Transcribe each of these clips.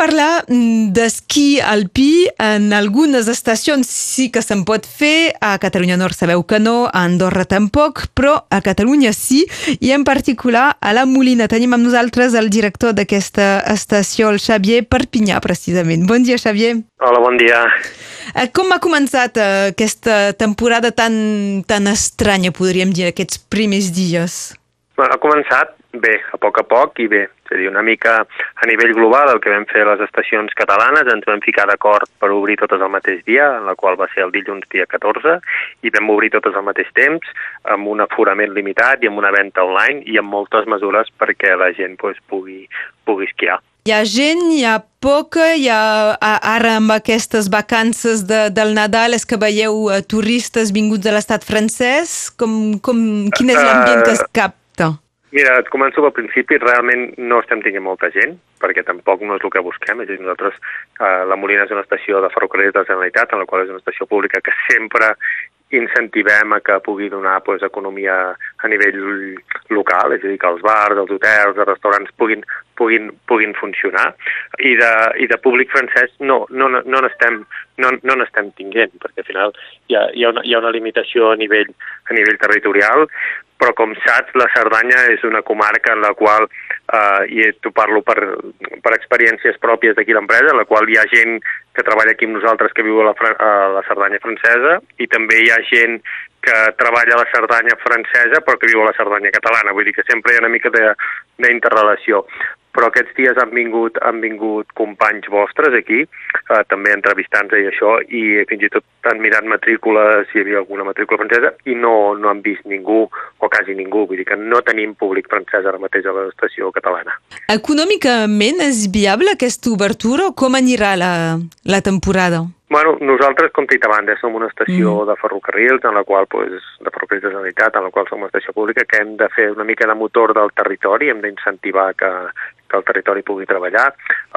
parlar mm, d'esquí alpí. En algunes estacions sí que se'n pot fer, a Catalunya Nord sabeu que no, a Andorra tampoc, però a Catalunya sí, i en particular a la Molina. Tenim amb nosaltres el director d'aquesta estació, el Xavier Perpinyà, precisament. Bon dia, Xavier. Hola, bon dia. Eh, com ha començat eh, aquesta temporada tan, tan estranya, podríem dir, aquests primers dies? Ha començat bé, a poc a poc i bé. És a dir, una mica a nivell global el que vam fer a les estacions catalanes, ens vam ficar d'acord per obrir totes al mateix dia, en la qual va ser el dilluns dia 14, i vam obrir totes al mateix temps, amb un aforament limitat i amb una venda online i amb moltes mesures perquè la gent pues, pugui, pugui esquiar. Hi ha gent, hi ha poca, hi ha ara amb aquestes vacances de, del Nadal és que veieu uh, turistes vinguts de l'estat francès? Com, com, quin és l'ambient que es cap? Mira, et començo pel principi. Realment no estem tinguent molta gent, perquè tampoc no és el que busquem. És dir, nosaltres, eh, la Molina és una estació de ferrocarrils de la Generalitat, en la qual és una estació pública que sempre incentivem a que pugui donar pues, economia a nivell local, és a dir, que els bars, els hotels, els restaurants puguin, puguin, puguin funcionar. I de, i de públic francès no, no, no n'estem no, no n'estem tinguent, perquè al final hi ha, hi, ha una, hi ha una limitació a nivell, a nivell territorial, però com saps, la Cerdanya és una comarca en la qual, eh, i t'ho parlo per, per experiències pròpies d'aquí l'empresa, en la qual hi ha gent que treballa aquí amb nosaltres que viu a la, a la Cerdanya francesa i també hi ha gent que treballa a la Cerdanya francesa però que viu a la Cerdanya catalana, vull dir que sempre hi ha una mica d'interrelació però aquests dies han vingut, han vingut companys vostres aquí, eh, també entrevistant-se i això, i fins i tot han mirat matrícules, si hi havia alguna matrícula francesa, i no, no han vist ningú, o quasi ningú, vull dir que no tenim públic francès ara mateix a l'estació catalana. Econòmicament és viable aquesta obertura o com anirà la, la temporada? Bueno, nosaltres, com t'he dit abans, eh, som una estació mm. de ferrocarrils, en la qual, pues, de ferrocarrils de Generalitat, en la qual som una estació pública, que hem de fer una mica de motor del territori, hem d'incentivar que, que el territori pugui treballar.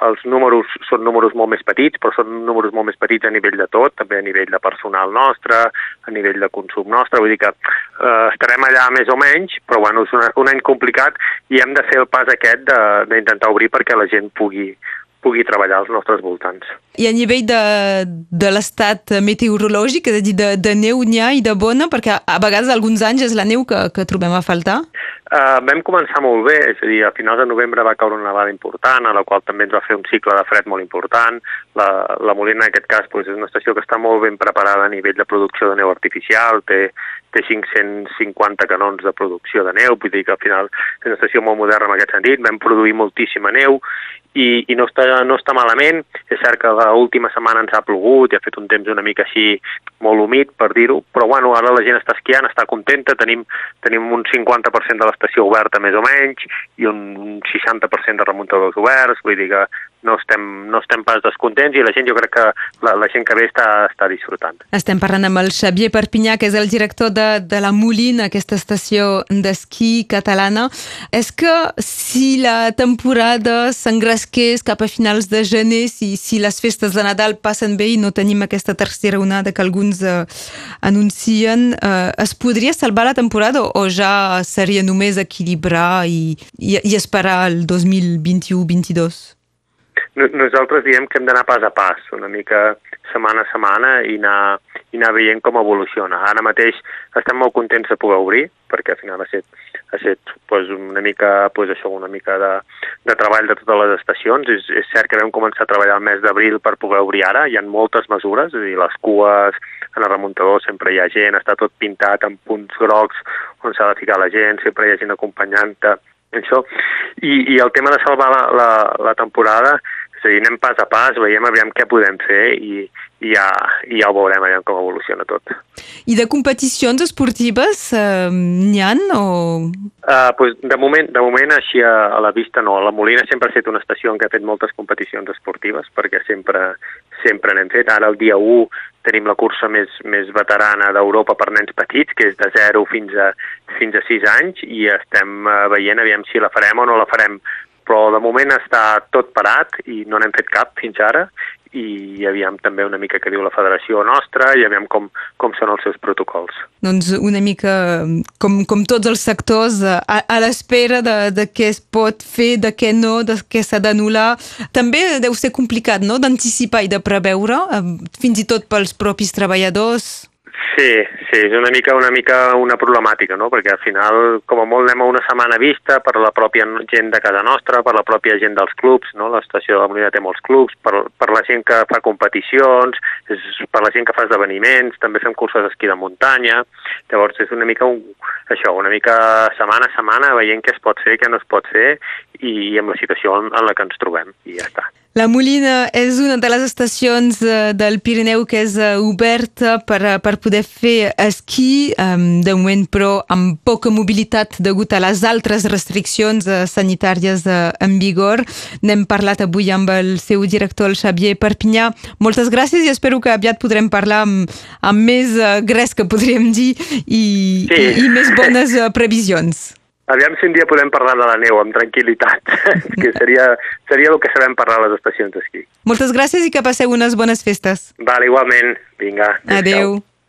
Els números són números molt més petits, però són números molt més petits a nivell de tot, també a nivell de personal nostre, a nivell de consum nostre, vull dir que eh, estarem allà més o menys, però bueno, és un, un any complicat i hem de fer el pas aquest d'intentar obrir perquè la gent pugui, pugui treballar als nostres voltants. I a nivell de, de l'estat meteorològic, és a dir, de, de neu n'hi ha i de bona, perquè a vegades alguns anys és la neu que, que trobem a faltar? Uh, vam començar molt bé, és a dir, a finals de novembre va caure una nevada important, a la qual també ens va fer un cicle de fred molt important. La, la Molina, en aquest cas, doncs, és una estació que està molt ben preparada a nivell de producció de neu artificial, té, té 550 canons de producció de neu, vull dir que al final és una estació molt moderna en aquest sentit, vam produir moltíssima neu i, i no, està, no està malament. És cert que l'última setmana ens ha plogut i ha fet un temps una mica així molt humit, per dir-ho, però bueno, ara la gent està esquiant, està contenta, tenim, tenim un 50% de l'estació oberta més o menys i un 60% de remuntadors oberts, vull dir que no estem, no estem pas descontents i la gent, jo crec que la, la gent que ve està, està disfrutant. Estem parlant amb el Xavier Perpinyà, que és el director de, de la Molina, aquesta estació d'esquí catalana. És que si la temporada s'engràcia fresquers cap a finals de gener, si, si les festes de Nadal passen bé i no tenim aquesta tercera onada que alguns eh, anuncien, eh, es podria salvar la temporada o ja seria només equilibrar i, i, i esperar el 2021-22? Nosaltres diem que hem d'anar pas a pas, una mica setmana a setmana i anar, i anar veient com evoluciona. Ara mateix estem molt contents de poder obrir, perquè al final ha estat, ha estat pues, una mica, pues, això, una mica de, de treball de totes les estacions. És, és cert que vam començar a treballar el mes d'abril per poder obrir ara, hi ha moltes mesures, és a dir, les cues, en el remuntador sempre hi ha gent, està tot pintat amb punts grocs on s'ha de ficar la gent, sempre hi ha gent acompanyant-te, això. I, I el tema de salvar la, la, la temporada dir, anem pas a pas, veiem aviam què podem fer i, i ja, i ja ho veurem aviam com evoluciona tot. I de competicions esportives eh, n'hi ha o...? Uh, pues de, moment, de moment així a, a la vista no. La Molina sempre ha estat una estació en què ha fet moltes competicions esportives perquè sempre, sempre n'hem fet. Ara el dia 1 tenim la cursa més, més veterana d'Europa per nens petits, que és de 0 fins a, fins a 6 anys, i estem uh, veient aviam si la farem o no la farem però de moment està tot parat i no n'hem fet cap fins ara i aviam també una mica què diu la federació nostra i aviam com, com són els seus protocols. Doncs una mica com, com tots els sectors a, a l'espera de, de què es pot fer, de què no, de què s'ha d'anul·lar. També deu ser complicat no? d'anticipar i de preveure, eh, fins i tot pels propis treballadors. Sí, sí, és una mica una mica una problemàtica, no? perquè al final, com a molt, anem a una setmana vista per la pròpia gent de casa nostra, per la pròpia gent dels clubs, no? l'estació de la Molina té molts clubs, per, per la gent que fa competicions, per la gent que fa esdeveniments, també fem cursos d'esquí de muntanya, llavors és una mica un, això, una mica setmana a setmana veient què es pot fer, què no es pot fer i amb la situació en, en la que ens trobem, i ja està. La Molina és una de les estacions eh, del Pirineu que és eh, oberta per, eh, per poder fer esquí, de moment però amb poca mobilitat degut a les altres restriccions sanitàries en vigor. N'hem parlat avui amb el seu director, el Xavier Perpinyà. Moltes gràcies i espero que aviat podrem parlar amb, amb més gres que podríem dir i, sí. i, i més bones previsions. Aviam si un dia podem parlar de la neu amb tranquil·litat, que seria, seria el que sabem parlar a les estacions d'esquí. Moltes gràcies i que passeu unes bones festes. Vale, igualment. Vinga. Adéu. Adéu.